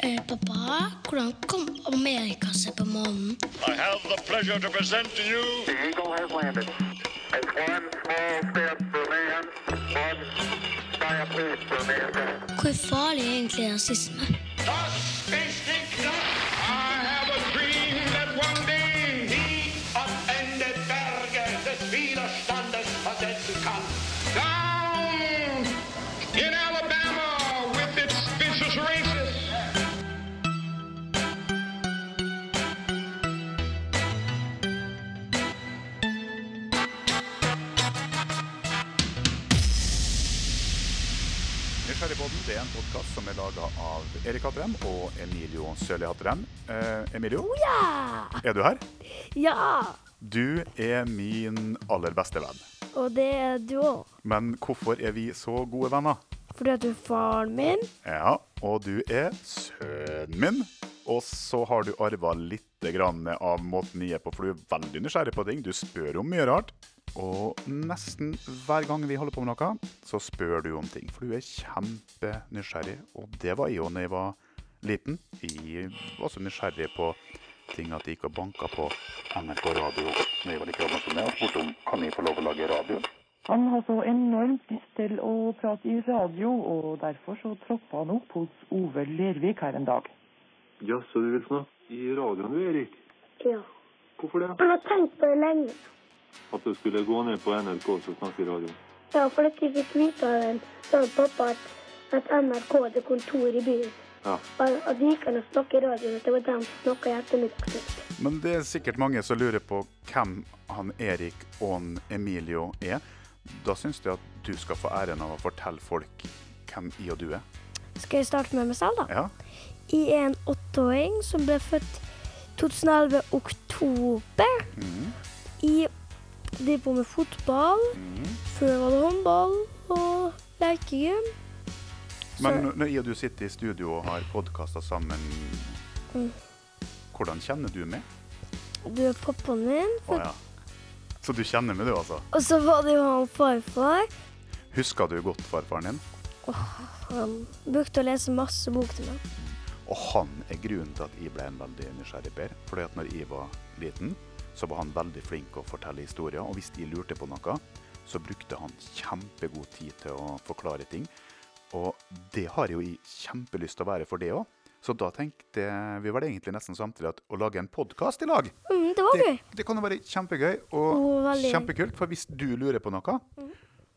Eh, pappa, hvordan kom Amerika seg på månen? I have the pleasure to present to you The Eagle has landed. It's one small step for man, one giant leap for mankind. Hvor farlig er egentlig rasisme? Det er en podkast som er laga av Erik Hatrem og Emilio Sørli Hatrem. Eh, Emilio, Ja! er du her? Ja! Du er min aller beste venn. Og det er du òg. Men hvorfor er vi så gode venner? Fordi at du er faren min. Ja, og du er sønnen min. Og så har du arva litt av måten jeg er på, for du er veldig nysgjerrig på ting. Du spør om mye rart. Og nesten hver gang vi holder på med noe, så spør du om ting. For du er kjempenysgjerrig. Og det var jeg òg da jeg var liten. Jeg var så nysgjerrig på ting at jeg gikk og banka på NRK radio når jeg var like gammel som deg, og spurte om kan jeg få lov å lage radio. Han har så enormt lyst til å prate i radio, og derfor så troppa han opp hos Ove Lervik her en dag. Jaså, du vil snakke i radioen du, Erik? Ja. Hvorfor det? Jeg har tenkt på det lenge. At du skulle gå ned på NRK og snakke i radioen? Ja, for at jeg fikk vite av en sånn pappa at, at NRK hadde kontor i byen. Ja. Og at det gikk an å snakke i radioen, at det var dem som snakka i ettermiddagsnytt. Men det er sikkert mange som lurer på hvem han Erik og han Emilio er. Da syns jeg at du skal få æren av å fortelle folk hvem jeg og du er. Skal jeg starte med meg selv, da? Ja, Er en åtteåring som ble født 2011 oktober. Mm. Jeg driver på med fotball. Før var det håndball og lekegym. Men når jeg og du sitter i studio og har podkaster sammen, Mm. hvordan kjenner du meg? Du er pappaen min. Å ja. Så du kjenner meg, du, altså? Og så var det jo han farfar. Husker du godt farfaren din? Han brukte å lese masse bok til meg. Og han er grunnen til at jeg ble en veldig nysgjerrig Per. Fordi at når jeg var liten, så var han veldig flink å fortelle historier. Og hvis jeg lurte på noe, så brukte han kjempegod tid til å forklare ting. Og det har jo jeg kjempelyst til å være for det òg. Så da tenkte vi var det egentlig nesten samtidig at å lage en podkast i lag, Mm, det var det, gøy. det kan jo være kjempegøy og Og kjempekult. For hvis du lurer på noe,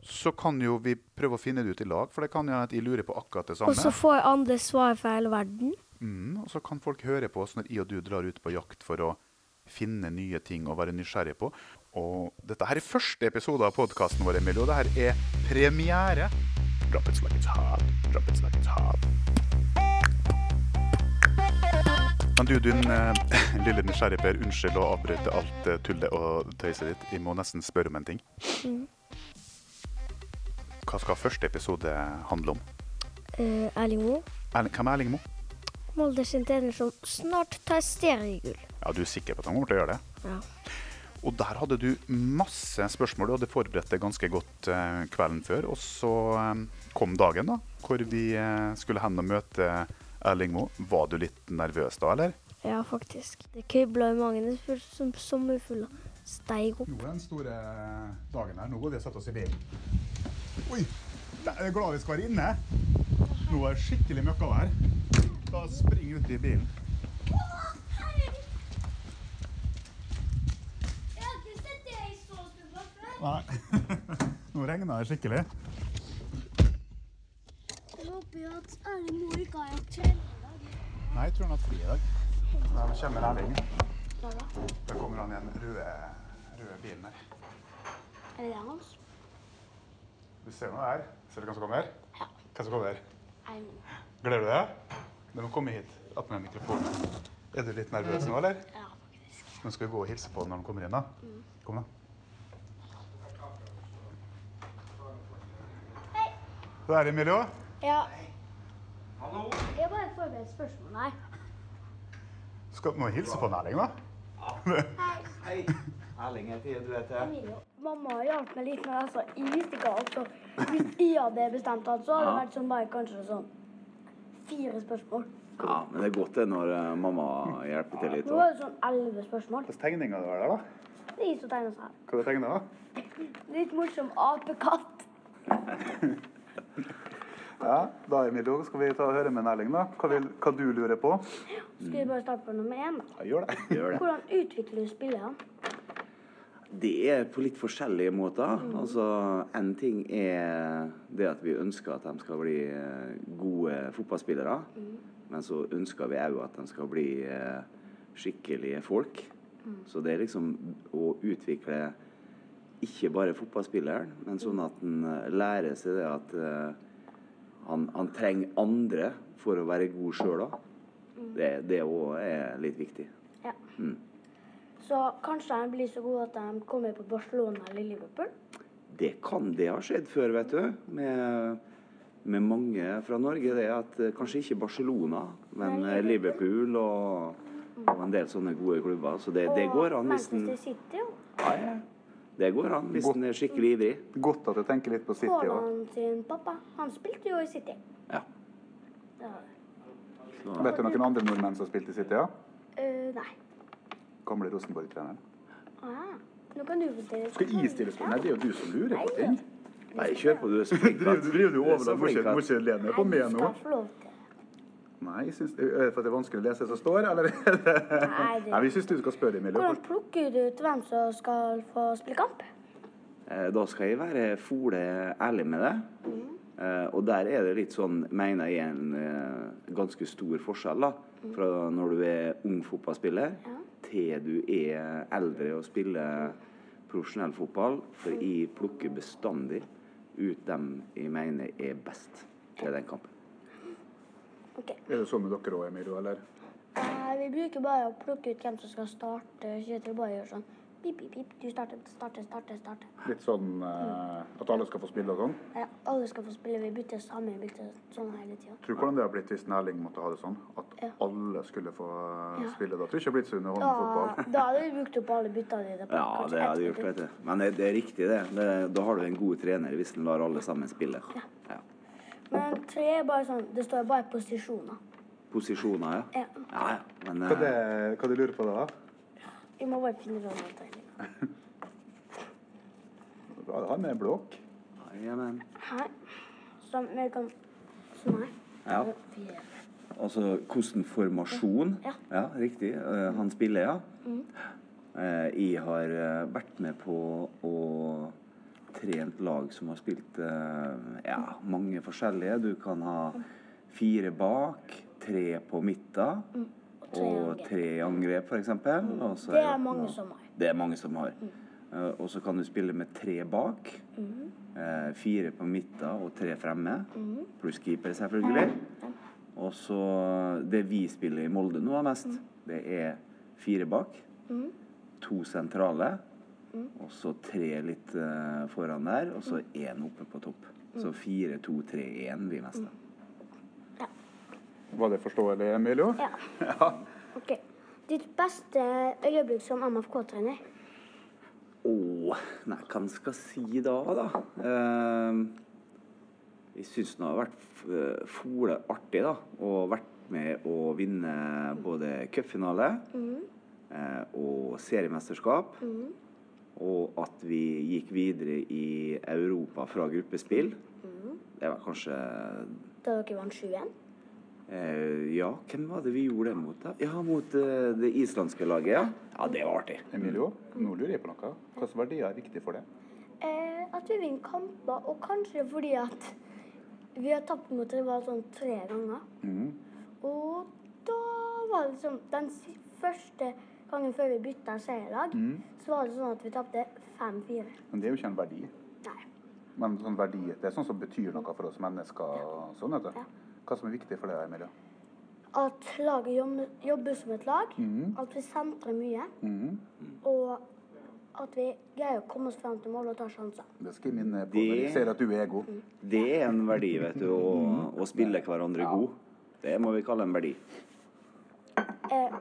så kan jo vi prøve å finne det ut i lag. For det kan jo at jeg lurer på akkurat det samme. Og så får andre svar fra hele verden. Mm, og så kan folk høre på oss når jeg og du drar ut på jakt for å finne nye ting å være nysgjerrig på. Og dette her er første episode av podkasten vår, Emilio. Det her er premiere. Drop it like it's hot. Drop it like it's hot. Men du, din eh, lille nysgjerrig Per, unnskyld å avbryte alt eh, tullet og tøyset ditt. Jeg må nesten spørre om en ting. Hva skal første episode handle om? Uh, Erling Moe. Erling, hvem er Erling Moe? Molde sin trener som snart tar seriegull. Ja, du er sikker på at han kommer til å gjøre det? Ja. Og der hadde du masse spørsmål. Du hadde forberedt deg ganske godt eh, kvelden før. Og så eh, kom dagen, da, hvor vi skulle hen og møte Erling Moe. Var du litt nervøs da, eller? Ja, faktisk. Det kribla i magen. Som sommerfugler steig opp. Nå er den store dagen her. Nå går vi og setter oss i bilen. Oi! Jeg er glad vi skal være inne. Nå er det skikkelig møkkavær. Da springer vi ut i bilen. Nei. Nå regner det skikkelig. Jeg håper jo at Erling Moe ikke har hatt trening i dag. Nei, jeg tror han har fri i dag. Der kommer Erling. Der kommer han i den røde, røde bilen her. Er det hans? Du ser noe der. Ser du hvem som kommer? Ja. Hvem som kommer? Gleder du deg? Du må komme hit. Opp med mikrofonen. Er du litt nervøs nå, eller? Ja, faktisk. Nå skal vi gå og hilse på når han kommer inn, da. Kom, da. Det er Emilio. Ja. Jeg har bare et spørsmål her. Skal må hilse på Erling, da? Hei. Erling heter du heter. Emilio, mamma hjalp meg litt, men altså, jeg visste ikke alt. Så hvis jeg hadde bestemt alt, så hadde det vært sånn bare kanskje sånn fire spørsmål. Ja, men det er godt det når eh, mamma hjelper til litt. Nå var det sånn elleve spørsmål. Hvilke tegninger det var der, da? Det er som tegner seg her. Hva er det da? Litt morsom apekatt. Ja, da Emilio, skal vi ta og høre med Erling, da. Hva, vil, hva du lurer på? Skal vi bare starte på nummer én? Ja, gjør det. Hvordan utvikler du spillerne? Det er på litt forskjellige måter. Altså, En ting er det at vi ønsker at de skal bli eh, gode fotballspillere. Men så ønsker vi òg at de skal bli eh, skikkelige folk. Så det er liksom å utvikle ikke bare fotballspilleren, men sånn at han eh, lærer seg det at han, han trenger andre for å være god sjøl òg. Det det òg er litt viktig. Ja. Mm. Så kanskje de blir så gode at de kommer på Barcelona eller Liverpool? Det kan det ha skjedd før, vet du. Med, med mange fra Norge. Det at eh, Kanskje ikke Barcelona, men Nei, eh, Liverpool og, og en del sånne gode klubber. Så det, det går an hvis den Manchester City, jo. ja, ja. Det går an hvis den er skikkelig ivrig. Godt at du tenker litt på City òg. Haaland sin pappa, han spilte jo i City. Ja. Ja. Så, Vet du noen andre nordmenn som spilte i City? ja? Uh, nei. Gamle Rosenborg-treneren. Ah, nå kan du få stille Skal jeg stille spørsmål? Nei, det er jo du som lurer på ting. nei, kjør på, du er så flink. Driver du driver du Du er over deg? Må ikke- Må ikke le ned på meg nå. Nei, jeg synes, Er det for at det er vanskelig å lese det som står, eller? er Nei, det- Nei, vi syns du skal spørre, Emilie. Hvordan plukker du ut hvem som skal få spille kamp? Eh, Da skal jeg være fole ærlig med deg. Mm. og der er det litt sånn, mener jeg, en eh, ganske stor forskjell. da. Fra når du er ung fotballspiller til du er eldre og spiller profesjonell fotball. For jeg plukker bestandig ut dem jeg mener er best til den kampen. Okay. Er det sånn med dere òg, Emilio, eller? Eh, vi bruker bare å plukke ut hvem som skal starte. Kjetil bare gjør sånn pip, pip, pip. Du starter, starter, starter. starter. Litt sånn eh, at alle skal få spille og sånn? Ja, alle skal få spille. Vi bytter samme, vi bytter sånn hele tida. Tror du hvordan det har blitt hvis Erling måtte ha det sånn? At Ja. alle skulle få Ja. spille? Da tror jeg ikke det har blitt så Da, underholdende fotball. da hadde vi brukt opp alle byttene dine. på Ja, det hadde vi gjort, vet du. Men det, er riktig, det. det. Da har du en god trener hvis den lar alle sammen spille. Ja. Men tre er bare sånn Det står bare posisjoner. Posisjoner, ja. Ja. Ja, ja. Men Hva, eh, det, hva du lurer på da? Vi må bare finne den tegninga. Bra, du har med en blokk. ja, Her. Så vi kan Sånn her. Ja. Altså hvordan formasjon Ja. ja riktig. Eh, han spiller, ja. Mm. Eh, jeg har eh, vært med på å trent lag som har spilt ja, mange forskjellige. Du kan ha fire bak, tre på midten tre og treangrep, tre angrep, f.eks. Mm. Det er mange som har. Det er mange som har. Eh, og så kan du spille med tre bak, Mm. Uh, fire på midten og tre fremme. Mm. Pluss keeper, selvfølgelig. Og så Det vi spiller i Molde nå mest, det er fire bak, Mhm. to sentrale, Mhm. og så tre litt uh, foran der, og så én oppe på topp. Så fire, to, tre, én, blir mest. da. Var det forståelig, Emilio? Ja. Ja. OK. Ditt beste øyeblikk som MFK-trener? Åh, nei, hva en skal si da, da? Eh, jeg syns det har vært fole artig, da. Og vært med å vinne både cupfinale mm. eh, og seriemesterskap. Mm. Og at vi gikk videre i Europa fra gruppespill. Mm. Det var kanskje Da dere vant 7-1? Eh, Ja, hvem var det vi gjorde det mot, da? Ja, mot eh, det islandske laget, ja. Ja, det var artig. Emilio, nå lurer jeg på noe. Hvilke verdier er viktig for deg? Eh, at vi vinner kamper, og kanskje fordi at vi har tapt mot rival sånn tre ganger. Mm. Og da var det liksom Den første gangen før vi bytta seierlag, mm. så var det sånn at vi tapte 5-4. Men det er jo ikke en verdi. Nei. Men sånn verdi, det er sånn som betyr noe for oss mennesker. og Sånn, vet du. Hva som er viktig for deg, Emilia? At laget jobber, jobber som et lag. Mm. At vi sentrer mye. Mm. Og at vi greier å komme oss frem til mål og ta sjanser. Det skal jeg minne på Det- når jeg ser at du er god. Det er en verdi, vet du. Å, å spille hverandre god. Det må vi kalle en verdi. Eh,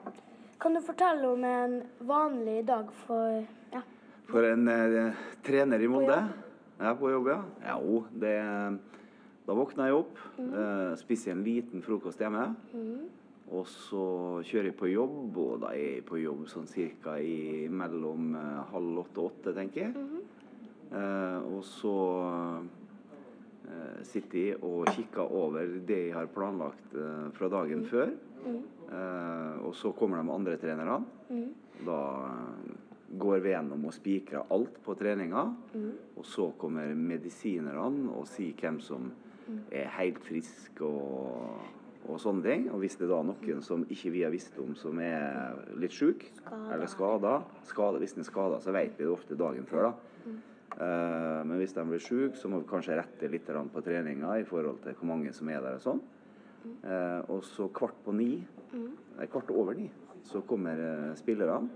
kan du fortelle om en vanlig dag for ja, For en eh, trener i Molde jobb? Ja, på jobb, ja. Jo, det Da våkner jeg opp, eh, spiser en liten frokost hjemme. Og så kjører jeg på jobb, og da er jeg på jobb sånn cirka i mellom eh, halv åtte og åtte, tenker jeg. Eh, og så eh, sitter jeg og kikker over det jeg har planlagt eh, fra dagen før. Eh, og så kommer de andre trenerne. Da eh, går vi gjennom og spikrer alt på treninga. Og så kommer medisinerne og sier hvem som er helt frisk og, og sånne ting. Og hvis det er da noen som ikke vi har visst om som er litt sjuk eller skada, skada Hvis den er skada, så vet vi det ofte dagen før, da. Eh, men hvis de blir syke, så må vi kanskje rette litt på treninga i forhold til hvor mange som er der og sånn. Eh, og så kvart på ni, nei, kvart over ni, så kommer spillerne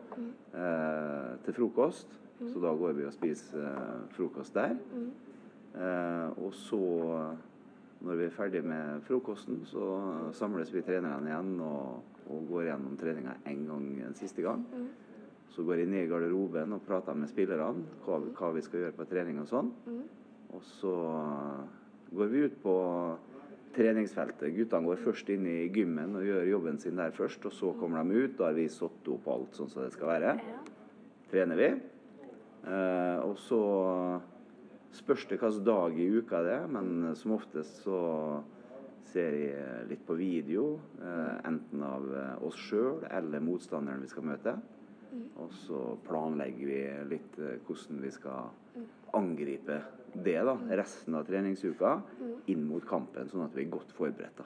eh, til frokost. Så da går vi og spiser frokost der. Og så, når vi er ferdig med frokosten, så samles vi trenerne igjen og, og går gjennom treninga en gang en siste gang. Så går jeg ned i garderoben og prater med spillerne hva, hva vi skal gjøre på trening og sånn. Og så går vi ut på treningsfeltet. Guttene går først inn i gymmen og gjør jobben sin der først. Og så kommer de ut. Da har vi satt opp alt sånn som det skal være. Trener vi. Eh, og så spørs det hvilken dag i uka det er, men som oftest så ser jeg litt på video, eh, enten av eh, oss sjøl eller motstanderen vi skal møte. Og så planlegger vi litt eh, hvordan vi skal angripe det da, resten av treningsuka inn mot kampen, sånn at vi er godt forberedt.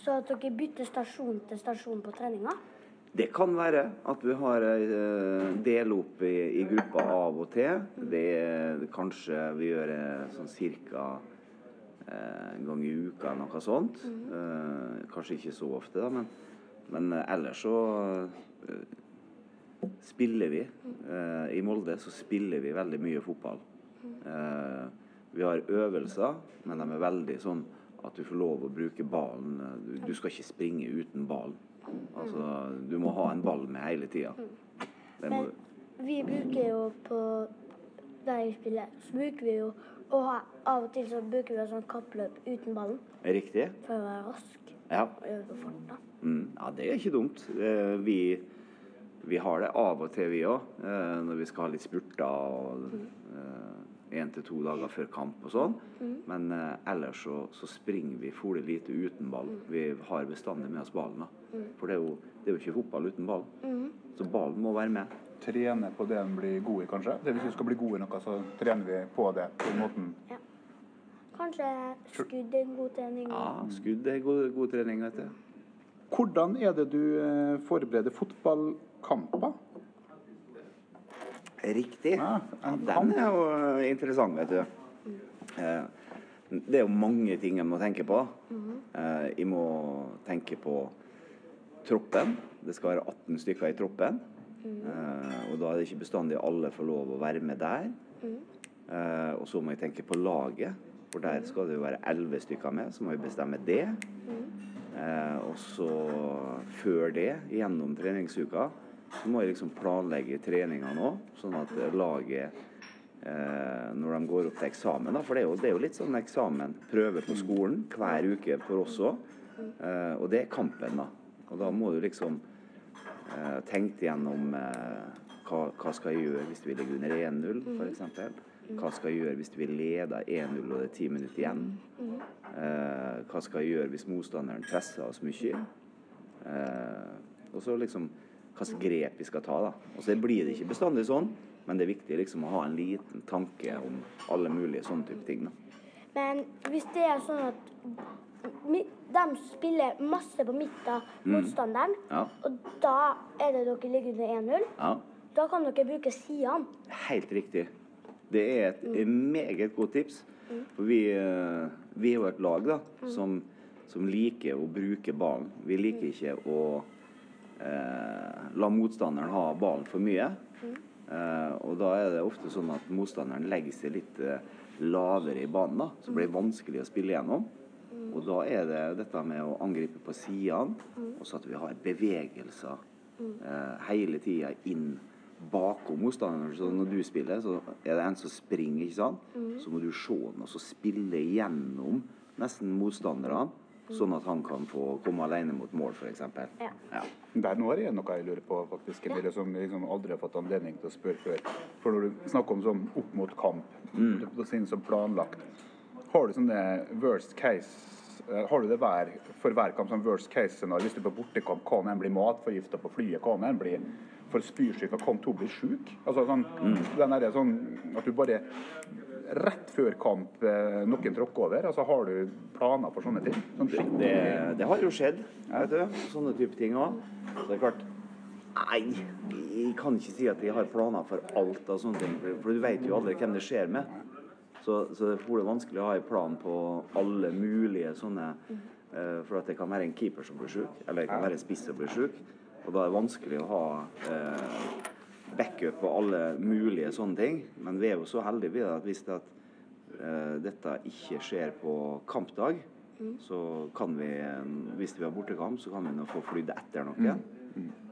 Så at dere bytter stasjon til stasjon på treninga? Det kan være at vi har eh, del opp i, i grupper av og til. Det er kanskje vi gjør eh, sånn cirka eh, en gang i uka eller noe sånt. Kanskje ikke så ofte, da, men, men ellers så spiller vi. I Molde så spiller vi veldig mye fotball. Vi har øvelser, men de er veldig sånn at du får lov å bruke ballen. Du skal ikke springe uten ballen. Altså, du må ha en ball med hele tida. Det Men vi bruker jo på der jeg spiller, så bruker vi jo å ha, Av og til så bruker vi et sånn kappløp uten ballen Riktig? for å være rask Ja. og gjøre det på fart. da. Mm, ja, det er ikke dumt. Eh, vi, vi har det av og til, vi òg. Eh, når vi skal ha litt spurter og én til to dager før kamp og sånn. Men eh, ellers så, så springer vi fole lite uten ball. Vi har bestandig med oss ballen. da. For det er, jo, det er jo ikke fotball uten ball. Så ballen må være med. Trene på det en blir god i, kanskje? Det Hvis vi skal bli gode i noe, så trener vi på det på den måten. Kanskje skudd er god trening. Ja, skudd er god, god trening, vet du. Hvordan er det du eh, forbereder fotballkamper? Riktig. Ja, Den er jo eh, interessant, vet du. Eh, Det er jo mange ting jeg må tenke på. Eh, Jeg må tenke på troppen. Det skal være 18 stykker i troppen. Eh, Og da er det ikke bestandig alle får lov å være med der. Eh, Og så må jeg tenke på laget, for der skal det jo være 11 stykker med. Så må vi bestemme det. Eh, og så før det, gjennom treningsuka, så må jeg liksom planlegge treninga nå, sånn at laget eh, når de går opp til eksamen, da, for det er, jo, det er jo litt sånn eksamen, prøve på skolen hver uke for oss òg, eh, og det er kampen, da. Og da må du liksom eh, tenke gjennom eh, hva, hva skal jeg gjøre hvis vi ligger under 1-0, f.eks. Hva skal jeg gjøre hvis vi leder 1-0 og det er ti minutter igjen? Eh, hva skal jeg gjøre hvis motstanderen presser oss mye? Eh, og så liksom hvilke grep vi skal ta. da. Og så blir det ikke bestandig sånn, men det er viktig liksom å ha en liten tanke om alle mulige sånne type ting. da. Men hvis det er sånn at de spiller masse på midten av motstanderen, Ja, og da er det dere ligger under 1-0, ja. da kan dere bruke sidene. Helt riktig. Det er et meget godt tips. For vi, eh, vi er jo et lag da, som, som liker å bruke ballen. Vi liker ikke å eh, la motstanderen ha ballen for mye. Eh, og da er det ofte sånn at motstanderen legger seg litt eh, lavere i banen, da, så blir vanskelig å spille gjennom. Og da er det dette med å angripe på sidene, og så at vi har bevegelser eh, hele tida inn bakom motstanderen. Så når du spiller, så er det en som springer, ikke sant. Så må du se den og så spille gjennom nesten motstanderne, sånn at han kan få komme alene mot mål, f.eks. Ja. Ja. Der nå er det noe jeg lurer på, faktisk, Emilie, som jeg liksom aldri har fått anledning til å spørre før. For når du snakker om sånn opp mot kamp, Mm. det er som planlagt, har du sånne worst case eh, har du det hver, for hver kamp som worst case-scenario? Hvis du på bortekamp, kan en bli matforgifta på flyet? Kan en bli for spysyk? Kan to bli sjuk? Altså, sånn, Mm. den der, sånn at du bare Rett før kamp eh, noen tråkker over? Altså, har du planer for sånne ting? Sånn Det, det, har jo skjedd, vet du. Sånne type ting òg. Så det er klart Nei, jeg kan ikke si at jeg har planer for alt av sånne ting. For- du vet jo aldri hvem det skjer med. Så, så det er vanskelig å ha en plan på alle mulige sånne eh, For at det kan være en keeper som blir sjuk, eller det kan være en spiss som blir sjuk. Og da er det vanskelig å ha eh, backup og alle mulige sånne ting. Men vi er jo så heldige vi at hvis det at uh, dette ikke skjer på kampdag, så kan vi, hvis vi har bortekamp, så kan vi nå få flydd etter noe.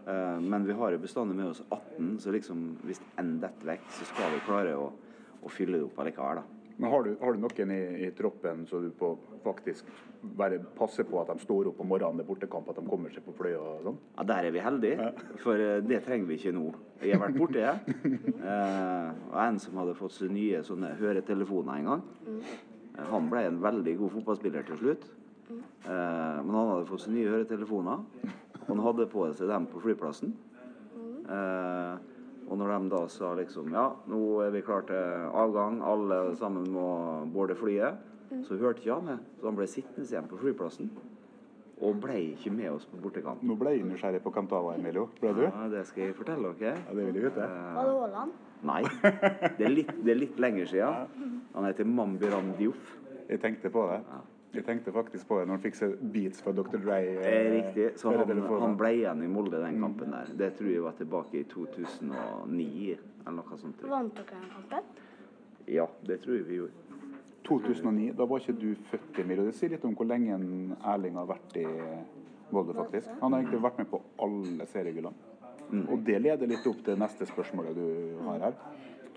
Eh, men vi har jo bestandig med oss 18, så liksom hvis én detter vekk, så skal vi klare å, å fylle det opp allikevel. da. Men har du, har du noen i, i troppen så du på faktisk bare passer på at de står opp om morgenen er bortekamp, at de kommer seg på fløya og sånn? Ja, Der er vi heldige, for eh, det trenger vi ikke nå. Jeg har vært borti det. Eh, og en som hadde fått seg nye sånne høretelefoner en gang. Eh, Han ble en veldig god fotballspiller til slutt. Eh, men han hadde fått seg nye høretelefoner. Han hadde på seg dem på flyplassen. Eh, og når de da sa liksom ja, nå er vi klare til avgang, alle sammen må boarde flyet, så hørte ikke han det. Så han ble sittende igjen på flyplassen. Og ble ikke med oss på bortekamp. Nå ble jeg nysgjerrig på hvem det var, Emilio. Ble du? Ja, det skal jeg fortelle dere. Ja, det vil jeg vite. Var det Haaland? Nei, det er litt, det er litt lenger siden. Han heter Mambiram Dioff. Jeg tenkte på det. Jeg tenkte faktisk på det når han fikk seg beats fra Dr. Dre. Er riktig. Så han, han ble igjen i Molde den kampen der. Det tror jeg var tilbake i 2009 eller noe sånt. Vant dere den kampen? Ja, det tror jeg vi gjorde. 2009, da var ikke du født, Emilio. Det sier litt om hvor lenge en Erling har vært i Molde, faktisk. Han har egentlig vært med på alle seriegullene. Og det leder litt opp til neste spørsmålet du har her.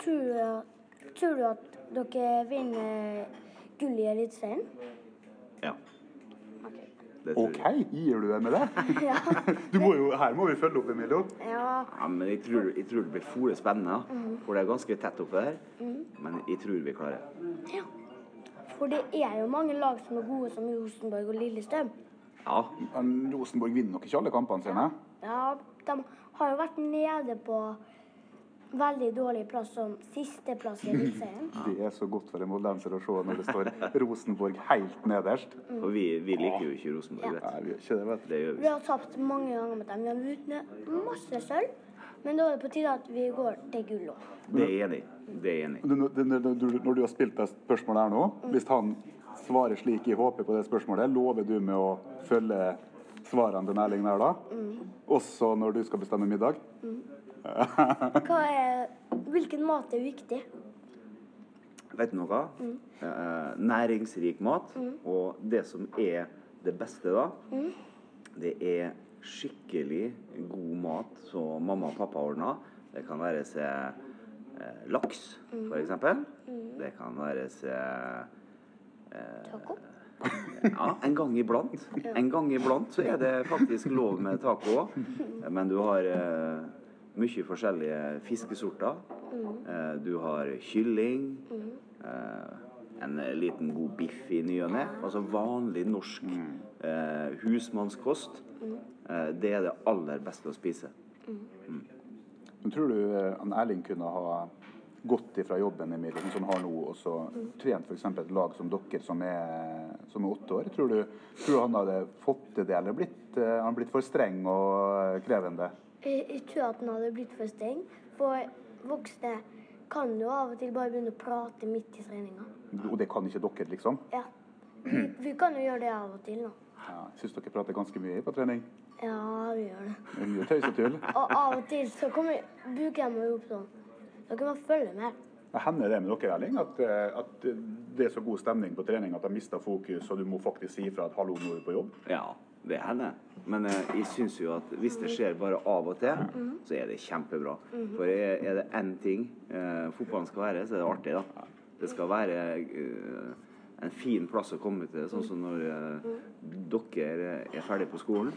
Tror du, tror du at dere vinner gull i Eliteserien? Ja. Ok. Gir du deg med det? Ja. Du må jo, her må vi følge opp, Emilio. ja. Ja, men jeg tror, jeg tror det blir fore spennende. Mhm. For det er ganske tett oppe her. Mhm. Men jeg tror vi klarer det. ja. For det er jo mange lag som er gode, som Rosenborg og Lillestrøm. Ja. Men Rosenborg vinner nok ikke alle kampene sine. Ja, de har jo vært nede på veldig dårlig plass som sisteplass i Eliteserien. Det er så godt for en moldenser å se når det står Rosenborg helt nederst. Og vi, vi liker jo ikke Rosenborg, vet Nei, vi gjør ikke det, vet du. Det gjør Vi vi. har tapt mange ganger med dem. Vi har vunnet masse sølv. Men da er det på tide at vi går til gull òg. Det er enig. Det er enig i. Når du har spilt det spørsmålet her nå, hvis han svarer slik jeg håper på det spørsmålet, lover du med å følge svarene til Erling der da? Også når du skal bestemme middag? Hva er Hvilken mat er viktig? Vet du noe? Eh, næringsrik mat. Og det som er det beste da, det er skikkelig god mat som mamma og pappa ordner. Det kan være se eh, laks, for eksempel. Det kan være seg Taco? Ja, en gang iblant. En gang iblant så er det faktisk lov med taco òg. Men du har eh, mye forskjellige fiskesorter. Eh, du har kylling. Eh, en liten god biff i ny og ne. Altså vanlig norsk eh, husmannskost. Eh, det er det aller beste å spise. Men tror du eh, han Erling kunne ha gått ifra jobben Emil, sånn som han har nå, og så trent f.eks. et lag som dere som er, som er åtte år? Tror du, tror du han hadde fått til det, eller blitt, eh, han blitt for streng og krevende? Jeg, jeg tror at han hadde blitt for streng. For voksne kan jo av og til bare begynne å prate midt i treninga. Og det kan ikke dere, liksom? Ja. Vi, vi kan jo gjøre det av og til nå. Ja, Syns dere prater ganske mye på trening? Ja, vi gjør det. Det Mye tøys og tull? Og av og til så kommer bruker jeg meg opp sånn. Dere må følge med. Ja, Hender det med dere, Erling, at, eh, at det er så god stemning på trening at de mister fokus, og du må faktisk si ifra at 'hallo, nå er du på jobb'? Ja, det hender. Men eh, jeg syns jo at hvis det skjer bare av og til, så er det kjempebra. For er, er det én ting eh, fotballen skal være, så er det artig, da. Det skal være eh, en fin plass å komme til. Sånn som når eh, dere er ferdig på skolen,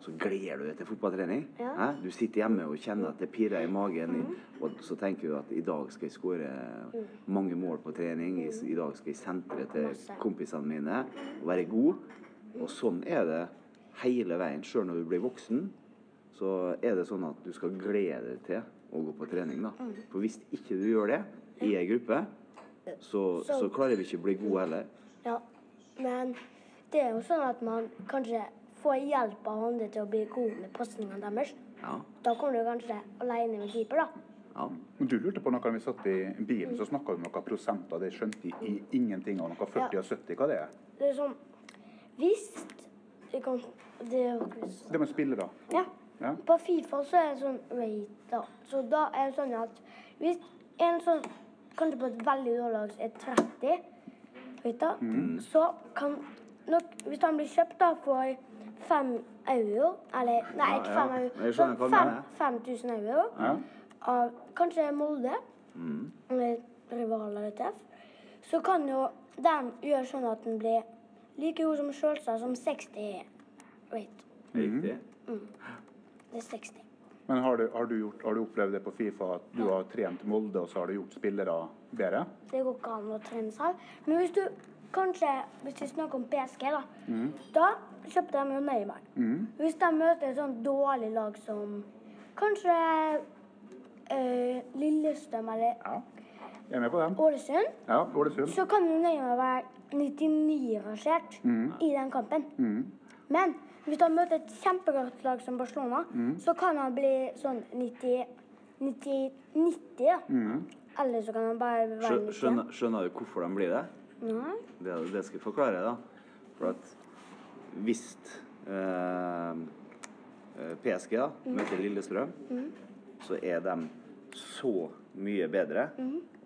så gleder du deg til fotballtrening. Ja. Du sitter hjemme og kjenner at det pirrer i magen, og så tenker du at i dag skal jeg skåre mange mål på trening. I, I dag skal jeg sentre til kompisene mine og være god. Og sånn er det hele veien. Sjøl når du blir voksen, så er det sånn at du skal glede deg til å gå på trening. da. For hvis ikke du gjør det i ei gruppe, så, Så- så klarer vi ikke å bli gode heller. Ja, men det er jo sånn at man kanskje får hjelp av andre til å bli god med pasningene deres. Ja, Da kommer du kanskje alene med keeper, da. ja. Men du lurte på noe da vi satt i bilen, så snakka du om noen prosenter. Det skjønte i ingenting av. Noe 40 og 70. Hva det er Det er sånn Hvis det kan Det er jo det? med spillere. Ja. Ja. På Fifa så er det sånn rate, da. Så da er det sånn at hvis en sånn Kanskje på et veldig dårlig lag er 30 du da, så kan nok Hvis han blir kjøpt da for 5 euro Eller nei, Ja, ikke ja. 5 euro. Jeg skjønner hva 5000 euro Ja. av kanskje Molde, mm. rivaler til F, så kan jo den gjøre sånn at den blir like god som Sjølstad som 60 rate. Riktig. Det er 60. Men har du, har, du gjort, har du opplevd det på Fifa at du har trent Molde, og så har du gjort spillere bedre? Det går ikke an å trene seg. Men hvis du kanskje Hvis vi snakker om PSG, da. Mm. Da kjøpte de jo Neymar. Hvis de møter et sånt dårlig lag som kanskje øh, Lillestrøm eller Ja. Jeg er med på den. Ålesund, Ja, Ålesund. så kan jo Neymar være 99-rangert Mm. i den kampen. Men hvis han møter et kjempegodt lag som Barcelona, Mm. så kan han bli sånn 90 90, 90 ja. Mm. Eller så kan han bare være Skjø- 90. Skjønner, skjønner du hvorfor de blir det? Nei. Det, det skal jeg forklare, da. For at hvis eh, eh, PSG da, møter Lillestrøm, så er de så mye bedre.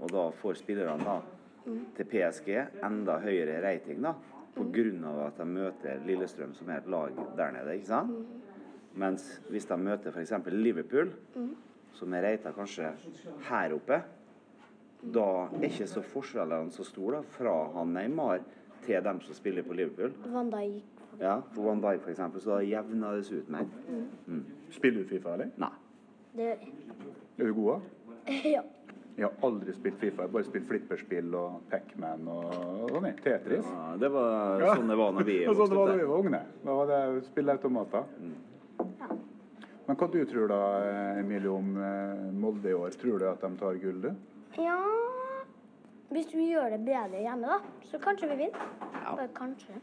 Og da får spillerne da til PSG enda høyere rating da, på grunn av at de møter Lillestrøm, som er et lag der nede. ikke sant? Mens hvis de møter f.eks. Liverpool, som er reita kanskje her oppe, da er ikke så forskjellene så store fra han Neymar til dem som spiller på Liverpool. Van Dijk. Ja, For Van Dijk f.eks., så da jevner det seg ut mer. Spiller du Fifa, eller? Nei. Det gjør jeg. Er du god? da? ja. Jeg har aldri spilt Fifa. Jeg har bare spilt flipperspill og Pacman og, og nei, Tetris. Ja, det var Ja. sånn det var når vi var sånn Da var der. vi var unge. Da var det spilleautomater. Men hva du tror da, Emilie, om eh, Molde i år? Tror du at de tar gull, du? ja Hvis vi gjør det bedre hjemme, da, så kanskje vi vinner. Ja. Bare kanskje.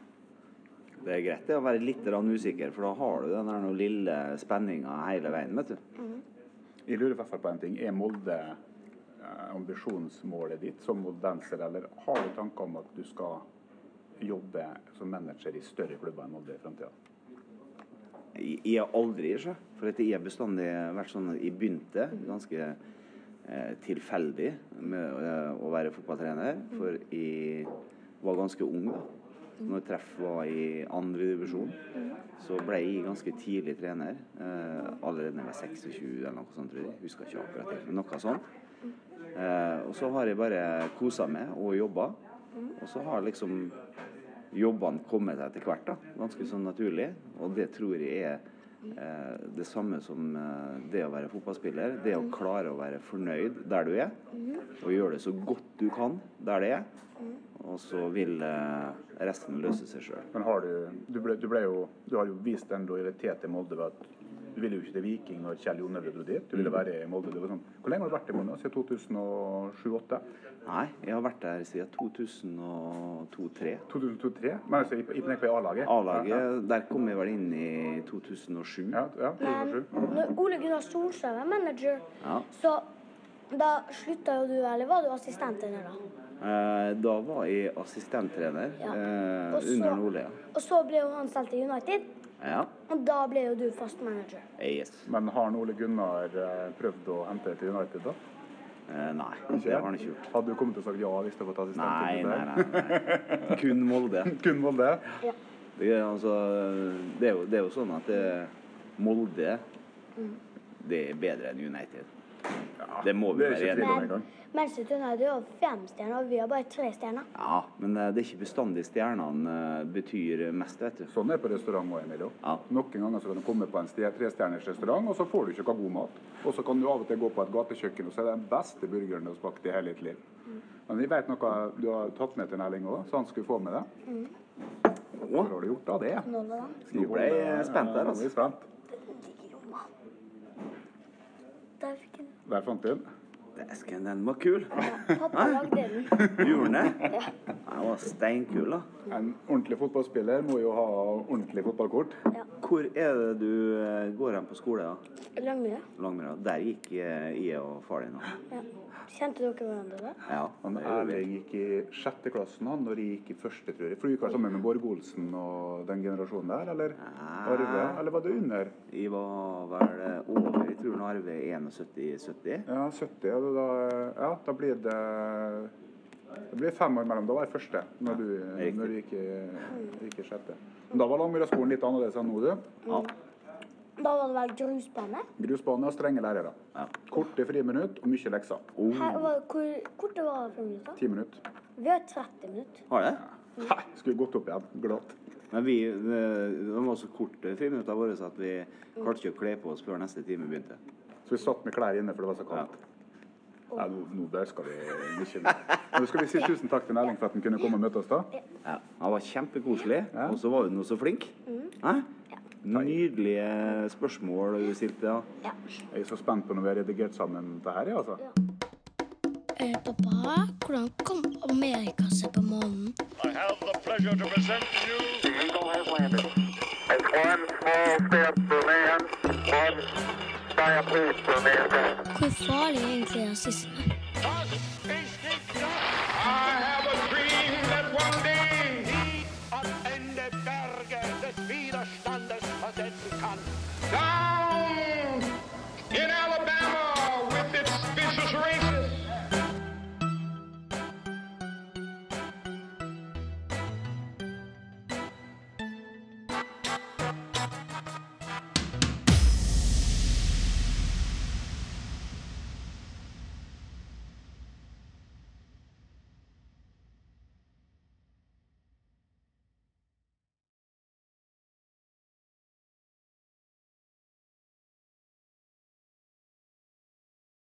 Det er greit det å være litt usikker, for da har du den der noe lille spenninga hele veien. vet du. Jeg lurer i hvert fall på en ting. Er Molde eh, ambisjonsmålet ditt som moldenser, eller har du tanker om at du skal jobbe som manager i større klubber enn Molde i framtida? Jeg har aldri, ikke? for jeg har bestandig vært sånn jeg begynte ganske eh, tilfeldig med eh, å være fotballtrener. For jeg var ganske ung da. Når treff var i andre divisjon, så ble jeg ganske tidlig trener. Eh, allerede da jeg var 26 eller noe sånt, tror jeg. Husker ikke akkurat det, men noe sånt. Eh, og så har jeg bare kosa meg og jobba. Og så har liksom jobbene kommet etter hvert, da. Ganske sånn naturlig. Og det tror jeg er eh, det samme som eh, det å være fotballspiller. Det å klare å være fornøyd der du er, og gjøre det så godt du kan der det er. Og så vil eh, resten løse seg sjøl. Men har du du, ble, du, ble jo, du har jo vist en lojalitet til Molde ved at du ville jo ikke til Viking når Kjell Jonevre dro dit. Du ville være i Molde. Det var sånn, hvor lenge har du vært i Molde? Siden 2007-2008? Nei, jeg har vært der siden 2002-2003. 2002-2003? Men altså, i, i, i A-laget? A-laget, der kom jeg vel inn i 2007. Ja, ja, Men 2007. når Ole Gunnar Solskjær var manager, Ja. så da slutta jo du, eller var du assistenttrener da? Eh, da var jeg assistenttrener Ja. eh, Og så- under Nordlia. Og så ble jo han solgt til United, Ja. og da ble jo du fast manager. Yes. Men har Ole Gunnar eh, prøvd å hente til United, da? Eh, nei, det har han ikke gjort. Hadde du kommet til å sagt ja hvis du hadde fått assistent? Nei, nei, nei. nei. Kun Molde. Kun Molde? Det er, altså, det er, jo, det er jo sånn at det, Molde det er bedre enn United. Det må vi det er være om enige om. engang. Manchester United har fem stjerner, og vi har bare tre stjerner. Ja, men eh, det er ikke bestandig stjernene eh, betyr mest, vet du. Sånn er det på restaurant òg, Emilio. Noen ganger så kan du komme på en trestjerners restaurant, og så får du ikke noe god mat. Og så kan du av og til gå på et gatekjøkken, og så er det den beste burgeren du har smakt i hele ditt liv. Men vi vet noe du har tatt med til Erling òg, så han skulle få med det. Hva har du gjort av det? Nå ble jeg spent der. Ja, er altså. spent. Der fikk hun. Der fant vi den. Dæsken, den var kul. Ja, Pappa lagde den. Gjorde den det? Ja. Den var steinkul, da. En ordentlig fotballspiller må jo ha ordentlig fotballkort. Hvor er det du eh, går hen på skole? da? Langmyre. Langmyra. Der gikk eh, jeg og far din. da. Ja. Kjente dere hverandre da? Ja, Han det. Erling gikk i sjette klassen han når jeg gikk i første, tror jeg. For du gikk vel sammen med Borg Olsen og den generasjonen der, eller? Arve? Eller var det under? Jeg var vel over, jeg tror Arve 71-70. Ja, 70. Ja, da, ja, da blir det Det blir fem år mellom. Da var jeg første, når du, når du gikk, i, gikk i sjette. Men da var Langmyra-skolen litt annerledes enn nå, du. Ja. Da var det vel grusbane? Grusbane og strenge lærere. Korte friminutt og mye lekser. Her var, hvor korte var det for minutter? Ti minutter. Vi har 30 minutter. Har det? Nei, skulle gått opp igjen. Glatt. Men vi, det var så korte friminutter våre så at vi klarte ikke å kle på oss før neste time begynte. Så vi satt med klær inne, for det var så kaldt. Ja, nå, nå der skal vi ikke. Nå skal vi si tusen takk til Erling for at han kunne komme og møte oss. da. Ja, Han var kjempekoselig, og så var hun så flink. Hæ? Nydelige spørsmål du stilte. Ja. Jeg er så spent på når vi har redigert sammen det her, altså. Eh, pappa, hvordan kom Amerika seg på månen? I have the pleasure to present to you. The Eagle has landed. It's one small step for man, one giant leap for mankind. Hvor farlig er egentlig rasisme? Toss